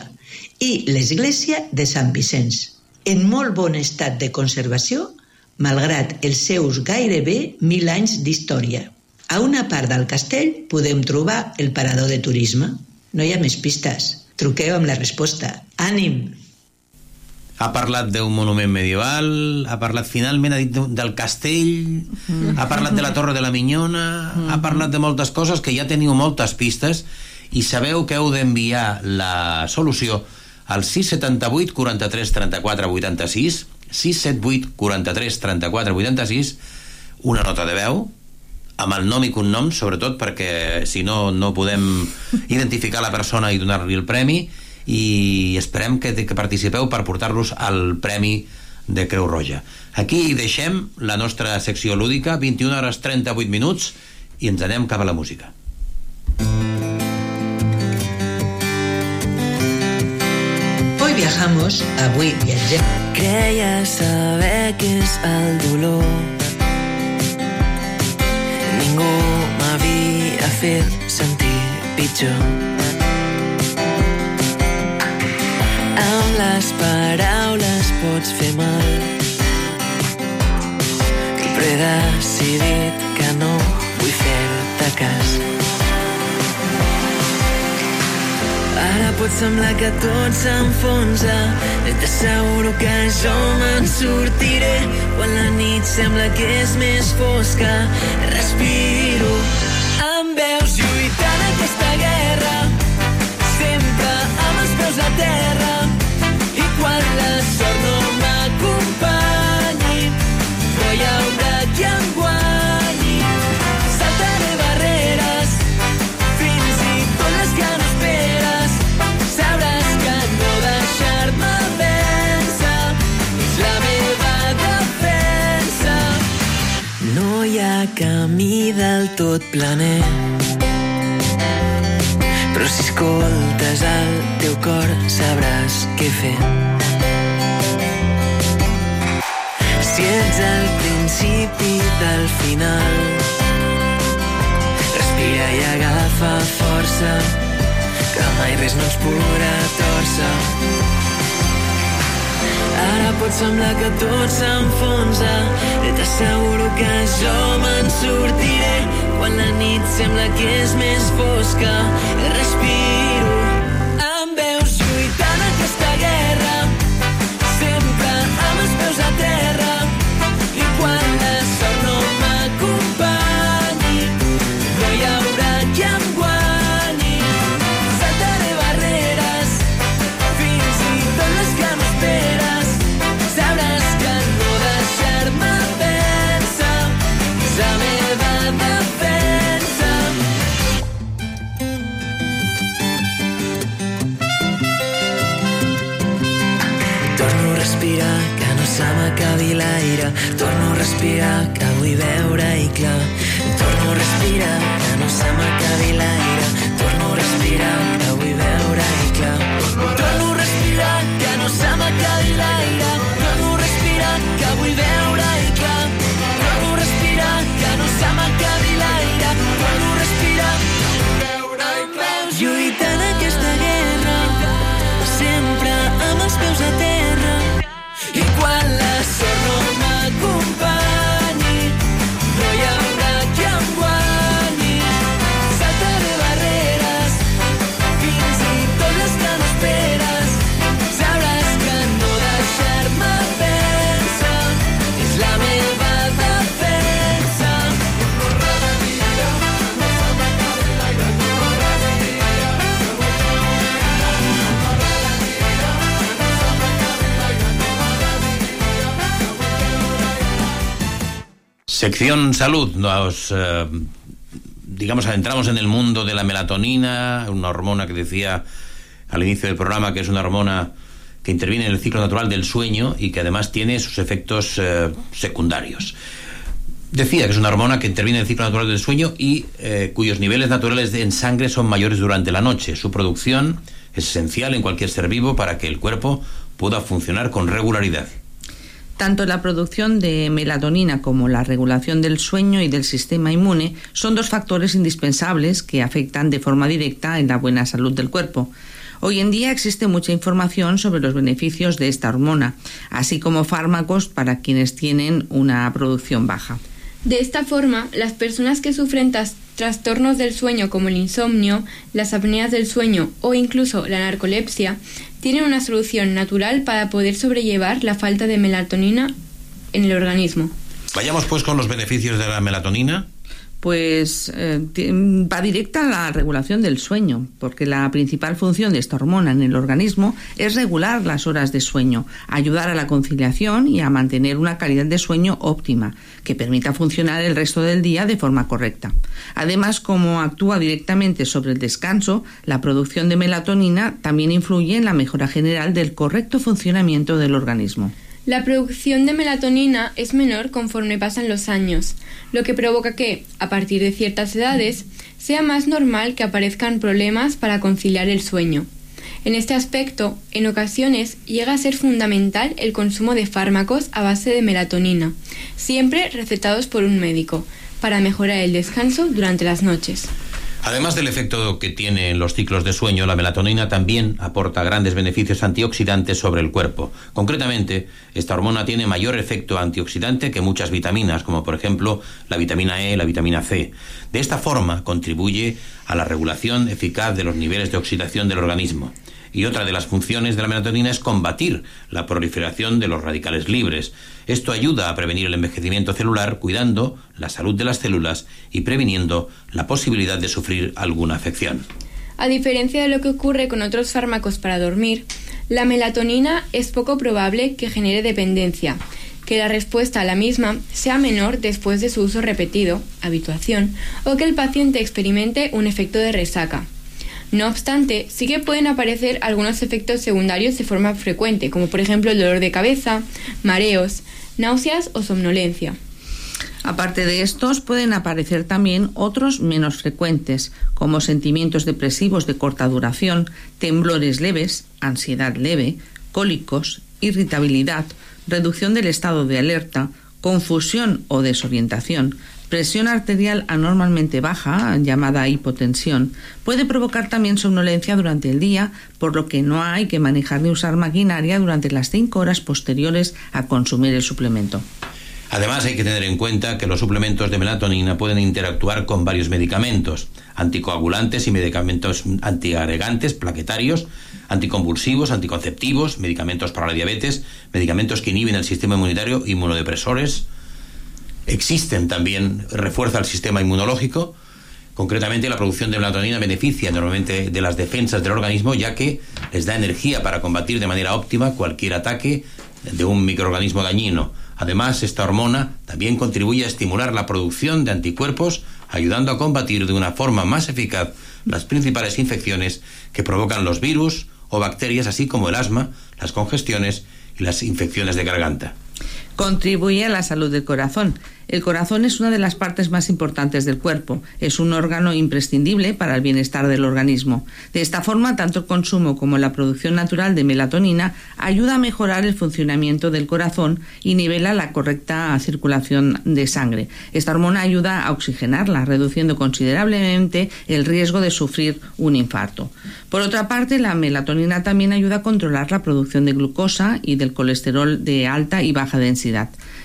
i l'església de Sant Vicenç, en molt bon estat de conservació, malgrat els seus gairebé mil anys d'història. A una part del castell podem trobar el parador de turisme. No hi ha més pistes. Truqueu amb la resposta. Ànim! Ha parlat d'un monument medieval, ha parlat finalment ha dit de- del castell, ha parlat de la Torre de la Minyona, ha parlat de moltes coses que ja teniu moltes pistes i sabeu que heu d'enviar la solució al 678 43 34 86 678 43 34 86 una nota de veu amb el nom i cognom, sobretot perquè si no, no podem identificar la persona i donar-li el premi i esperem que, que participeu per portar-los al Premi de Creu Roja. Aquí deixem la nostra secció lúdica, 21 hores 38 minuts, i ens anem cap a la música. Hoy viajamos, avui viatgem. Creia saber què és el dolor. Ningú m'havia fet sentir pitjor. Amb les paraules pots fer mal. Però he decidit que no vull fer-te cas. Ara pot semblar que tot s'enfonsa. I t'asseguro que jo me'n sortiré. Quan la nit sembla que és més fosca. Respiro em veus lluitant aquesta guerra. Sempre amb els peus a terra. I quan la sort camí del tot planer. Però si escoltes el teu cor sabràs què fer. Si ets el principi del final respira i agafa força que mai res no ens podrà torcer ara pot semblar que tot s'enfonsa. I t'asseguro que jo me'n sortiré. Quan la nit sembla que és més fosca respiro respirar, que vull veure i clavar. Sección salud. Nos, eh, digamos, adentramos en el mundo de la melatonina, una hormona que decía al inicio del programa que es una hormona que interviene en el ciclo natural del sueño y que además tiene sus efectos eh, secundarios. Decía que es una hormona que interviene en el ciclo natural del sueño y eh, cuyos niveles naturales en sangre son mayores durante la noche. Su producción es esencial en cualquier ser vivo para que el cuerpo pueda funcionar con regularidad. Tanto la producción de melatonina como la regulación del sueño y del sistema inmune son dos factores indispensables que afectan de forma directa en la buena salud del cuerpo. Hoy en día existe mucha información sobre los beneficios de esta hormona, así como fármacos para quienes tienen una producción baja. De esta forma, las personas que sufren trastornos del sueño como el insomnio, las apneas del sueño o incluso la narcolepsia tienen una solución natural para poder sobrellevar la falta de melatonina en el organismo. Vayamos pues con los beneficios de la melatonina. Pues eh, va directa a la regulación del sueño, porque la principal función de esta hormona en el organismo es regular las horas de sueño, ayudar a la conciliación y a mantener una calidad de sueño óptima, que permita funcionar el resto del día de forma correcta. Además, como actúa directamente sobre el descanso, la producción de melatonina también influye en la mejora general del correcto funcionamiento del organismo. La producción de melatonina es menor conforme pasan los años, lo que provoca que, a partir de ciertas edades, sea más normal que aparezcan problemas para conciliar el sueño. En este aspecto, en ocasiones llega a ser fundamental el consumo de fármacos a base de melatonina, siempre recetados por un médico, para mejorar el descanso durante las noches. Además del efecto que tiene en los ciclos de sueño, la melatonina también aporta grandes beneficios antioxidantes sobre el cuerpo. Concretamente, esta hormona tiene mayor efecto antioxidante que muchas vitaminas, como por ejemplo la vitamina E, la vitamina C. De esta forma, contribuye a la regulación eficaz de los niveles de oxidación del organismo. Y otra de las funciones de la melatonina es combatir la proliferación de los radicales libres. Esto ayuda a prevenir el envejecimiento celular, cuidando la salud de las células y previniendo la posibilidad de sufrir alguna afección. A diferencia de lo que ocurre con otros fármacos para dormir, la melatonina es poco probable que genere dependencia, que la respuesta a la misma sea menor después de su uso repetido, habituación, o que el paciente experimente un efecto de resaca. No obstante, sí que pueden aparecer algunos efectos secundarios de forma frecuente, como por ejemplo el dolor de cabeza, mareos, náuseas o somnolencia. Aparte de estos, pueden aparecer también otros menos frecuentes, como sentimientos depresivos de corta duración, temblores leves, ansiedad leve, cólicos, irritabilidad, reducción del estado de alerta, confusión o desorientación, presión arterial anormalmente baja, llamada hipotensión, puede provocar también somnolencia durante el día, por lo que no hay que manejar ni usar maquinaria durante las cinco horas posteriores a consumir el suplemento. Además, hay que tener en cuenta que los suplementos de melatonina pueden interactuar con varios medicamentos, anticoagulantes y medicamentos antiagregantes, plaquetarios, anticonvulsivos, anticonceptivos, medicamentos para la diabetes, medicamentos que inhiben el sistema inmunitario, inmunodepresores. Existen también, refuerza el sistema inmunológico. Concretamente, la producción de melatonina beneficia normalmente de las defensas del organismo, ya que les da energía para combatir de manera óptima cualquier ataque de un microorganismo dañino. Además, esta hormona también contribuye a estimular la producción de anticuerpos, ayudando a combatir de una forma más eficaz las principales infecciones que provocan los virus o bacterias, así como el asma, las congestiones y las infecciones de garganta. Contribuye a la salud del corazón. El corazón es una de las partes más importantes del cuerpo. Es un órgano imprescindible para el bienestar del organismo. De esta forma, tanto el consumo como la producción natural de melatonina ayuda a mejorar el funcionamiento del corazón y nivela la correcta circulación de sangre. Esta hormona ayuda a oxigenarla, reduciendo considerablemente el riesgo de sufrir un infarto. Por otra parte, la melatonina también ayuda a controlar la producción de glucosa y del colesterol de alta y baja densidad.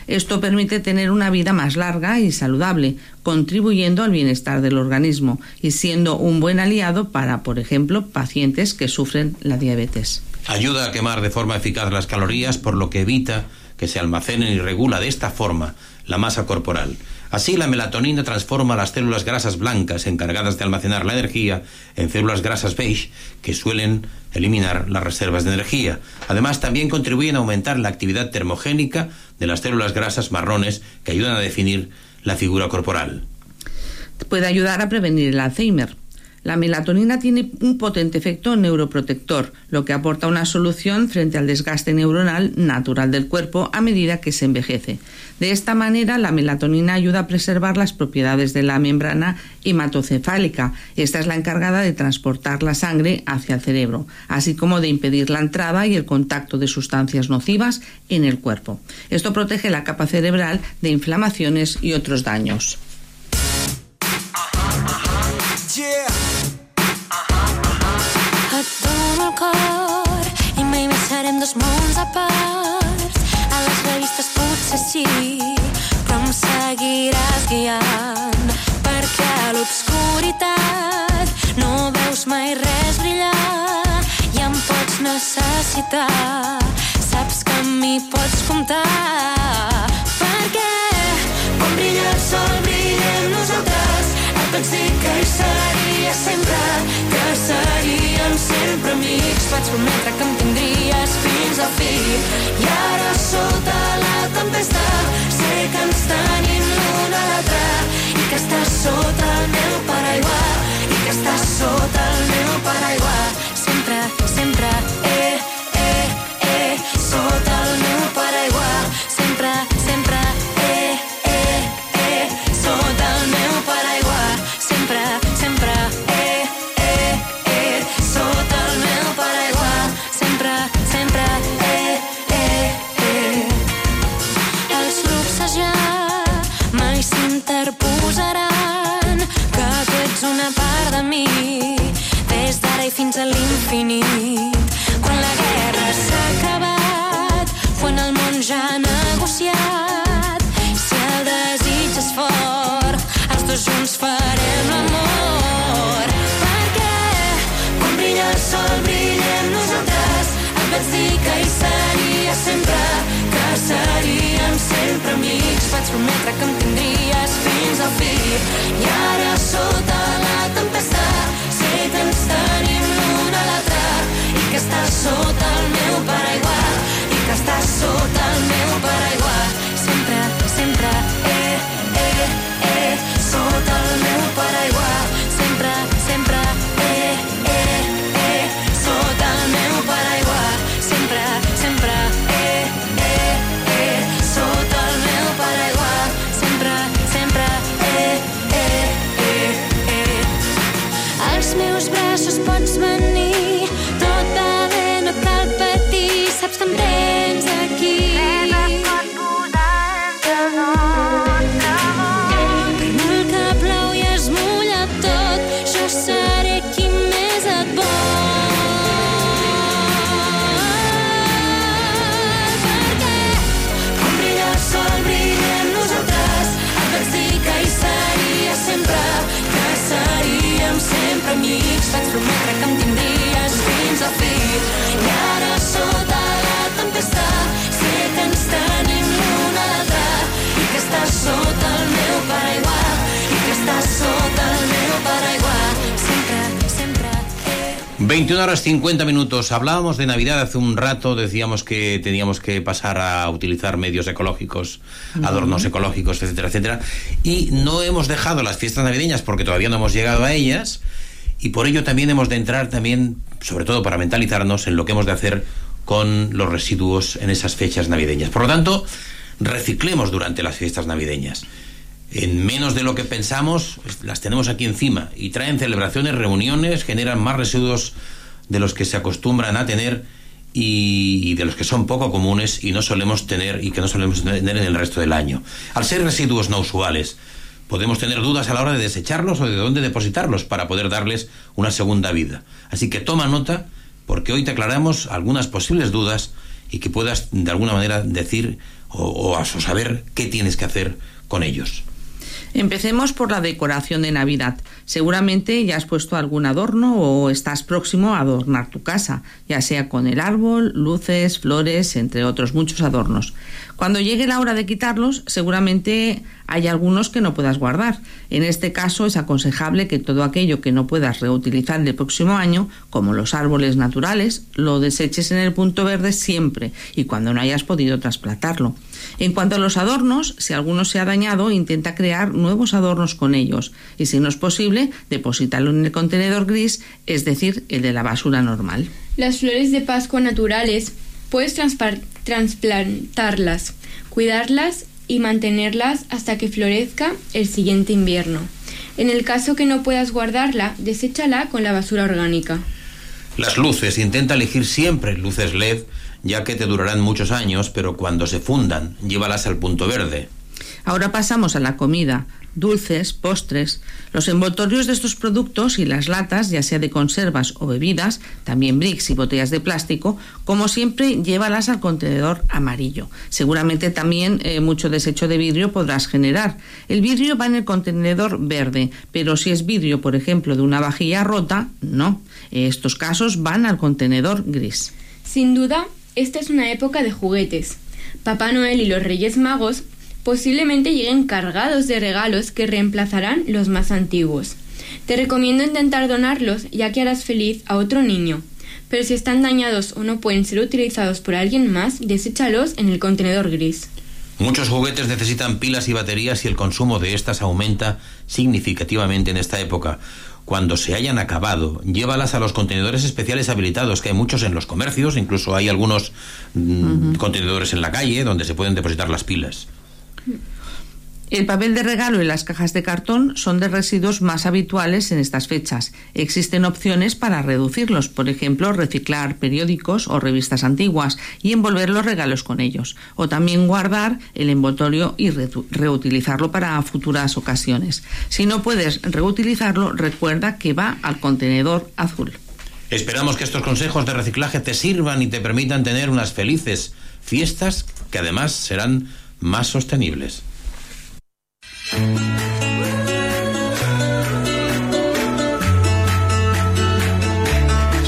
Esto permite tener una vida más larga y saludable, contribuyendo al bienestar del organismo y siendo un buen aliado para, por ejemplo, pacientes que sufren la diabetes. Ayuda a quemar de forma eficaz las calorías, por lo que evita que se almacenen y regula de esta forma la masa corporal. Así, la melatonina transforma las células grasas blancas encargadas de almacenar la energía en células grasas beige que suelen eliminar las reservas de energía. Además, también contribuyen a aumentar la actividad termogénica de las células grasas marrones que ayudan a definir la figura corporal. Puede ayudar a prevenir el Alzheimer. La melatonina tiene un potente efecto neuroprotector, lo que aporta una solución frente al desgaste neuronal natural del cuerpo a medida que se envejece. De esta manera, la melatonina ayuda a preservar las propiedades de la membrana hematocefálica. Esta es la encargada de transportar la sangre hacia el cerebro, así como de impedir la entrada y el contacto de sustancias nocivas en el cuerpo. Esto protege la capa cerebral de inflamaciones y otros daños. Et el cor i mai més serem dos mons a part. A les revistes potser sí, però em seguiràs guiant. Perquè a l'obscuritat no veus mai res brillar i em pots necessitar. Saps que amb mi pots comptar. Perquè quan brilla el sol brillem nosaltres. Vaig dir que hi seria sempre, que seríem sempre amics. Vaig prometre que em tindries fins al fi. I ara sota la tempesta sé que ens tenim l'un a l'altre i que estàs sota el meu paraigua i que estàs sota el meu paraigua. Sempre, sempre, eh, eh, eh, sota fins a l'infinit. Quan la guerra s'ha acabat quan el món ja ha negociat si el desig és fort els dos junts farem l'amor. Perquè quan brilla el sol brillem nosaltres. Et vaig dir que hi seria sempre que seríem sempre amics. Vaig prometre que em tindries fins al fi. I ara sota que amics vaig prometre que em tindries fins al fi i ara sota la tempesta sé que ens tenim l'un a l'altre i que estàs sota el meu paraigua i que estàs sota el meu paraigua sempre, sempre 21 horas 50 minutos. Hablábamos de Navidad hace un rato, decíamos que teníamos que pasar a utilizar medios ecológicos, adornos ecológicos, etcétera, etcétera. Y no hemos dejado las fiestas navideñas porque todavía no hemos llegado a ellas. Y por ello también hemos de entrar también, sobre todo para mentalizarnos en lo que hemos de hacer con los residuos en esas fechas navideñas. Por lo tanto, reciclemos durante las fiestas navideñas. En menos de lo que pensamos, las tenemos aquí encima y traen celebraciones, reuniones, generan más residuos de los que se acostumbran a tener y, de los que son poco comunes y no solemos tener y que no solemos tener en el resto del año. Al ser residuos no usuales, podemos tener dudas a la hora de desecharlos o de dónde depositarlos para poder darles una segunda vida. Así que toma nota porque hoy te aclaramos algunas posibles dudas y que puedas de alguna manera decir o, o saber qué tienes que hacer con ellos. Empecemos por la decoración de Navidad. Seguramente ya has puesto algún adorno o estás próximo a adornar tu casa, ya sea con el árbol, luces, flores, entre otros muchos adornos. Cuando llegue la hora de quitarlos, seguramente hay algunos que no puedas guardar. En este caso es aconsejable que todo aquello que no puedas reutilizar el próximo año, como los árboles naturales, lo deseches en el punto verde siempre y cuando no hayas podido trasplantarlo. En cuanto a los adornos, si alguno se ha dañado, intenta crear nuevos adornos con ellos y si no es posible, deposítalo en el contenedor gris, es decir, el de la basura normal. Las flores de Pascua naturales puedes transplantarlas, cuidarlas y mantenerlas hasta que florezca el siguiente invierno. En el caso que no puedas guardarla, deséchala con la basura orgánica. Las luces, intenta elegir siempre luces LED, ya que te durarán muchos años, pero cuando se fundan, llévalas al punto verde. Ahora pasamos a la comida dulces, postres. Los envoltorios de estos productos y las latas, ya sea de conservas o bebidas, también bricks y botellas de plástico, como siempre, llévalas al contenedor amarillo. Seguramente también eh, mucho desecho de vidrio podrás generar. El vidrio va en el contenedor verde, pero si es vidrio, por ejemplo, de una vajilla rota, no. Estos casos van al contenedor gris. Sin duda, esta es una época de juguetes. Papá Noel y los Reyes Magos posiblemente lleguen cargados de regalos que reemplazarán los más antiguos. Te recomiendo intentar donarlos ya que harás feliz a otro niño. Pero si están dañados o no pueden ser utilizados por alguien más, deséchalos en el contenedor gris. Muchos juguetes necesitan pilas y baterías y el consumo de estas aumenta significativamente en esta época. Cuando se hayan acabado, llévalas a los contenedores especiales habilitados, que hay muchos en los comercios, incluso hay algunos mm, contenedores en la calle donde se pueden depositar las pilas. El papel de regalo y las cajas de cartón son de residuos más habituales en estas fechas. Existen opciones para reducirlos, por ejemplo, reciclar periódicos o revistas antiguas y envolver los regalos con ellos, o también guardar el envoltorio y reutilizarlo para futuras ocasiones. Si no puedes reutilizarlo, recuerda que va al contenedor azul. Esperamos que estos consejos de reciclaje te sirvan y te permitan tener unas felices fiestas que además serán más sostenibles.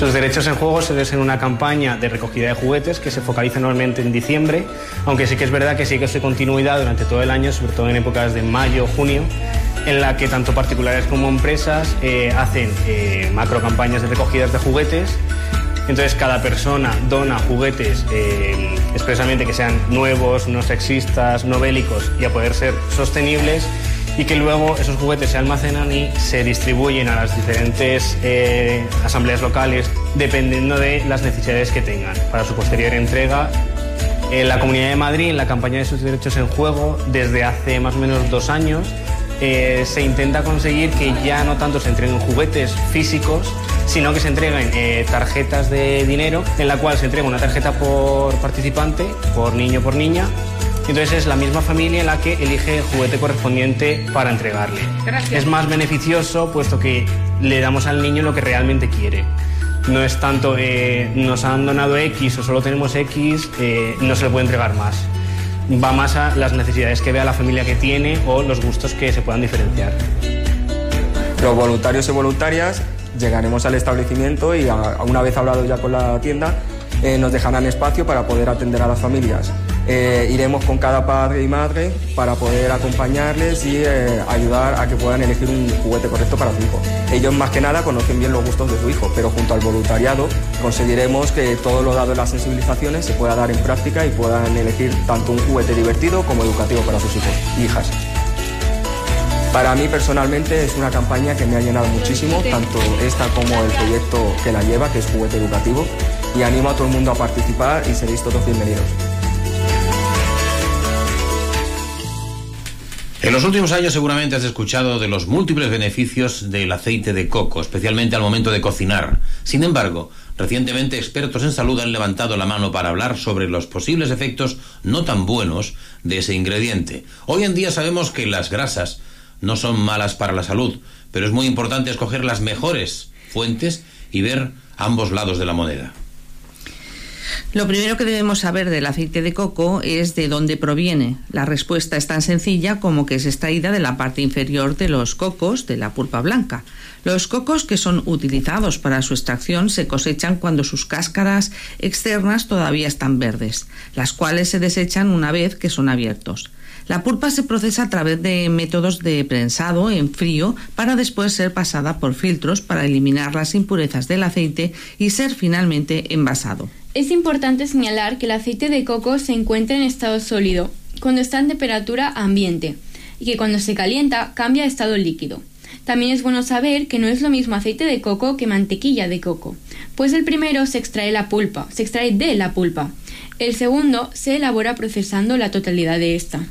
Sus derechos en juego se en una campaña de recogida de juguetes que se focaliza normalmente en diciembre, aunque sí que es verdad que sigue su continuidad durante todo el año, sobre todo en épocas de mayo, junio, en la que tanto particulares como empresas eh, hacen eh, macro campañas de recogidas de juguetes entonces cada persona dona juguetes eh, expresamente que sean nuevos, no sexistas, no bélicos y a poder ser sostenibles y que luego esos juguetes se almacenan y se distribuyen a las diferentes eh, asambleas locales dependiendo de las necesidades que tengan para su posterior entrega. En la Comunidad de Madrid, en la campaña de sus derechos en juego, desde hace más o menos dos años, eh, se intenta conseguir que ya no tanto se entreguen juguetes físicos, sino que se entreguen eh, tarjetas de dinero, en la cual se entrega una tarjeta por participante, por niño por niña. Entonces es la misma familia la que elige el juguete correspondiente para entregarle. Es más beneficioso puesto que le damos al niño lo que realmente quiere. No es tanto, eh, nos han donado X o solo tenemos X, no se le puede entregar más va más a las necesidades que vea la familia que tiene o los gustos que se puedan diferenciar. Los voluntarios y voluntarias llegaremos al establecimiento y una vez hablado ya con la tienda, eh, nos dejarán espacio para poder atender a las familias. Eh, iremos con cada padre y madre para poder acompañarles y eh, ayudar a que puedan elegir un juguete correcto para su hijo. Ellos más que nada conocen bien los gustos de su hijo, pero junto al voluntariado conseguiremos que todo lo dado en las sensibilizaciones se pueda dar en práctica y puedan elegir tanto un juguete divertido como educativo para sus hijos e hijas. Para mí personalmente es una campaña que me ha llenado muchísimo, tanto esta como el proyecto que la lleva, que es juguete educativo y animo a todo el mundo a participar y seréis todos bienvenidos. En los últimos años seguramente has escuchado de los múltiples beneficios del aceite de coco, especialmente al momento de cocinar. Sin embargo, recientemente expertos en salud han levantado la mano para hablar sobre los posibles efectos no tan buenos de ese ingrediente. Hoy en día sabemos que las grasas no son malas para la salud, pero es muy importante escoger las mejores fuentes y ver ambos lados de la moneda. Lo primero que debemos saber del aceite de coco es de dónde proviene. La respuesta es tan sencilla como que es extraída de la parte inferior de los cocos, de la pulpa blanca. Los cocos que son utilizados para su extracción se cosechan cuando sus cáscaras externas todavía están verdes, las cuales se desechan una vez que son abiertos. La pulpa se procesa a través de métodos de prensado en frío para después ser pasada por filtros para eliminar las impurezas del aceite y ser finalmente envasado. Es importante señalar que el aceite de coco se encuentra en estado sólido cuando está en temperatura ambiente y que cuando se calienta cambia a estado líquido. También es bueno saber que no es lo mismo aceite de coco que mantequilla de coco, pues el primero se extrae la pulpa, se extrae de la pulpa. El segundo se elabora procesando la totalidad de esta.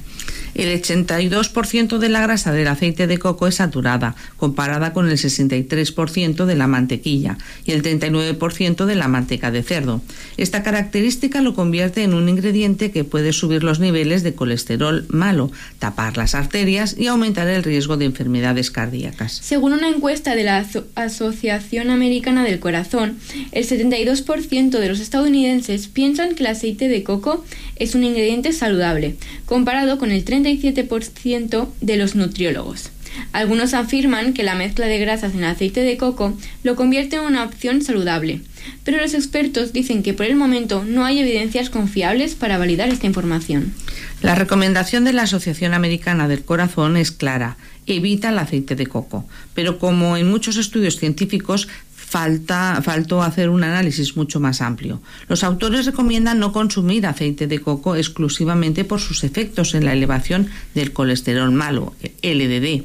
El 82% de la grasa del aceite de coco es saturada, comparada con el 63% de la mantequilla y el 39% de la manteca de cerdo. Esta característica lo convierte en un ingrediente que puede subir los niveles de colesterol malo, tapar las arterias y aumentar el riesgo de enfermedades cardíacas. Según una encuesta de la Aso- Asociación Americana del Corazón, el 72% de los estadounidenses piensan que el aceite de coco es un ingrediente saludable, comparado con el 37% de los nutriólogos. Algunos afirman que la mezcla de grasas en aceite de coco lo convierte en una opción saludable, pero los expertos dicen que por el momento no hay evidencias confiables para validar esta información. La recomendación de la Asociación Americana del Corazón es clara, evita el aceite de coco, pero como en muchos estudios científicos falta, faltó hacer un análisis mucho más amplio. Los autores recomiendan no consumir aceite de coco exclusivamente por sus efectos en la elevación del colesterol malo, LDD,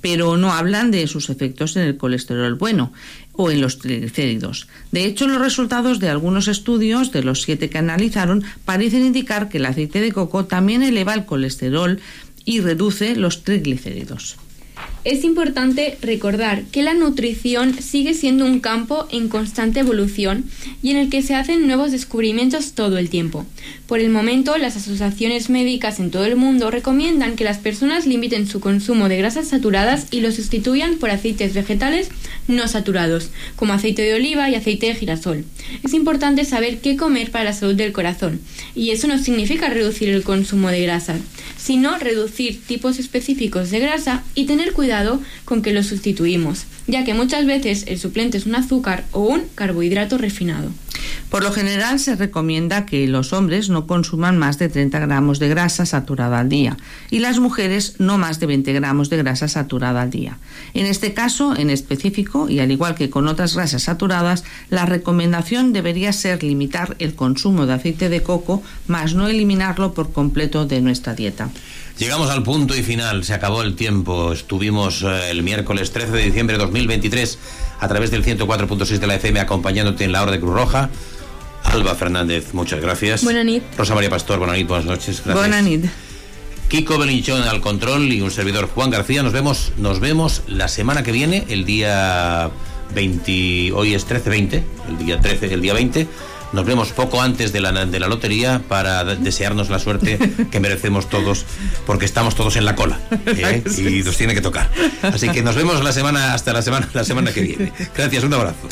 pero no hablan de sus efectos en el colesterol bueno o en los triglicéridos. De hecho, los resultados de algunos estudios, de los siete que analizaron, parecen indicar que el aceite de coco también eleva el colesterol y reduce los triglicéridos. Es importante recordar que la nutrición sigue siendo un campo en constante evolución y en el que se hacen nuevos descubrimientos todo el tiempo. Por el momento, las asociaciones médicas en todo el mundo recomiendan que las personas limiten su consumo de grasas saturadas y lo sustituyan por aceites vegetales no saturados, como aceite de oliva y aceite de girasol. Es importante saber qué comer para la salud del corazón, y eso no significa reducir el consumo de grasas, sino reducir tipos específicos de grasa y tener cuidado con que los sustituimos, ya que muchas veces el suplente es un azúcar o un carbohidrato refinado. Por lo general se recomienda que los hombres no consuman más de 30 gramos de grasa saturada al día y las mujeres no más de 20 gramos de grasa saturada al día. En este caso, en específico, y al igual que con otras grasas saturadas, la recomendación debería ser limitar el consumo de aceite de coco, más no eliminarlo por completo de nuestra dieta. Llegamos al punto y final, se acabó el tiempo. Estuvimos eh, el miércoles 13 de diciembre de 2023 a través del 104.6 de la FM acompañándote en la hora de Cruz Roja. Alba Fernández, muchas gracias. Buena nit. Rosa María Pastor, buenas noches, buenas noches. Gracias. Buena nit. Kiko Belinchón al control y un servidor Juan García. Nos vemos, nos vemos la semana que viene, el día 20, hoy es 13-20, el día 13, el día 20. Nos vemos poco antes de la, de la lotería para de- desearnos la suerte que merecemos todos, porque estamos todos en la cola ¿eh? [laughs] y nos tiene que tocar. Así que nos vemos la semana hasta la semana, la semana que viene. Gracias, un abrazo.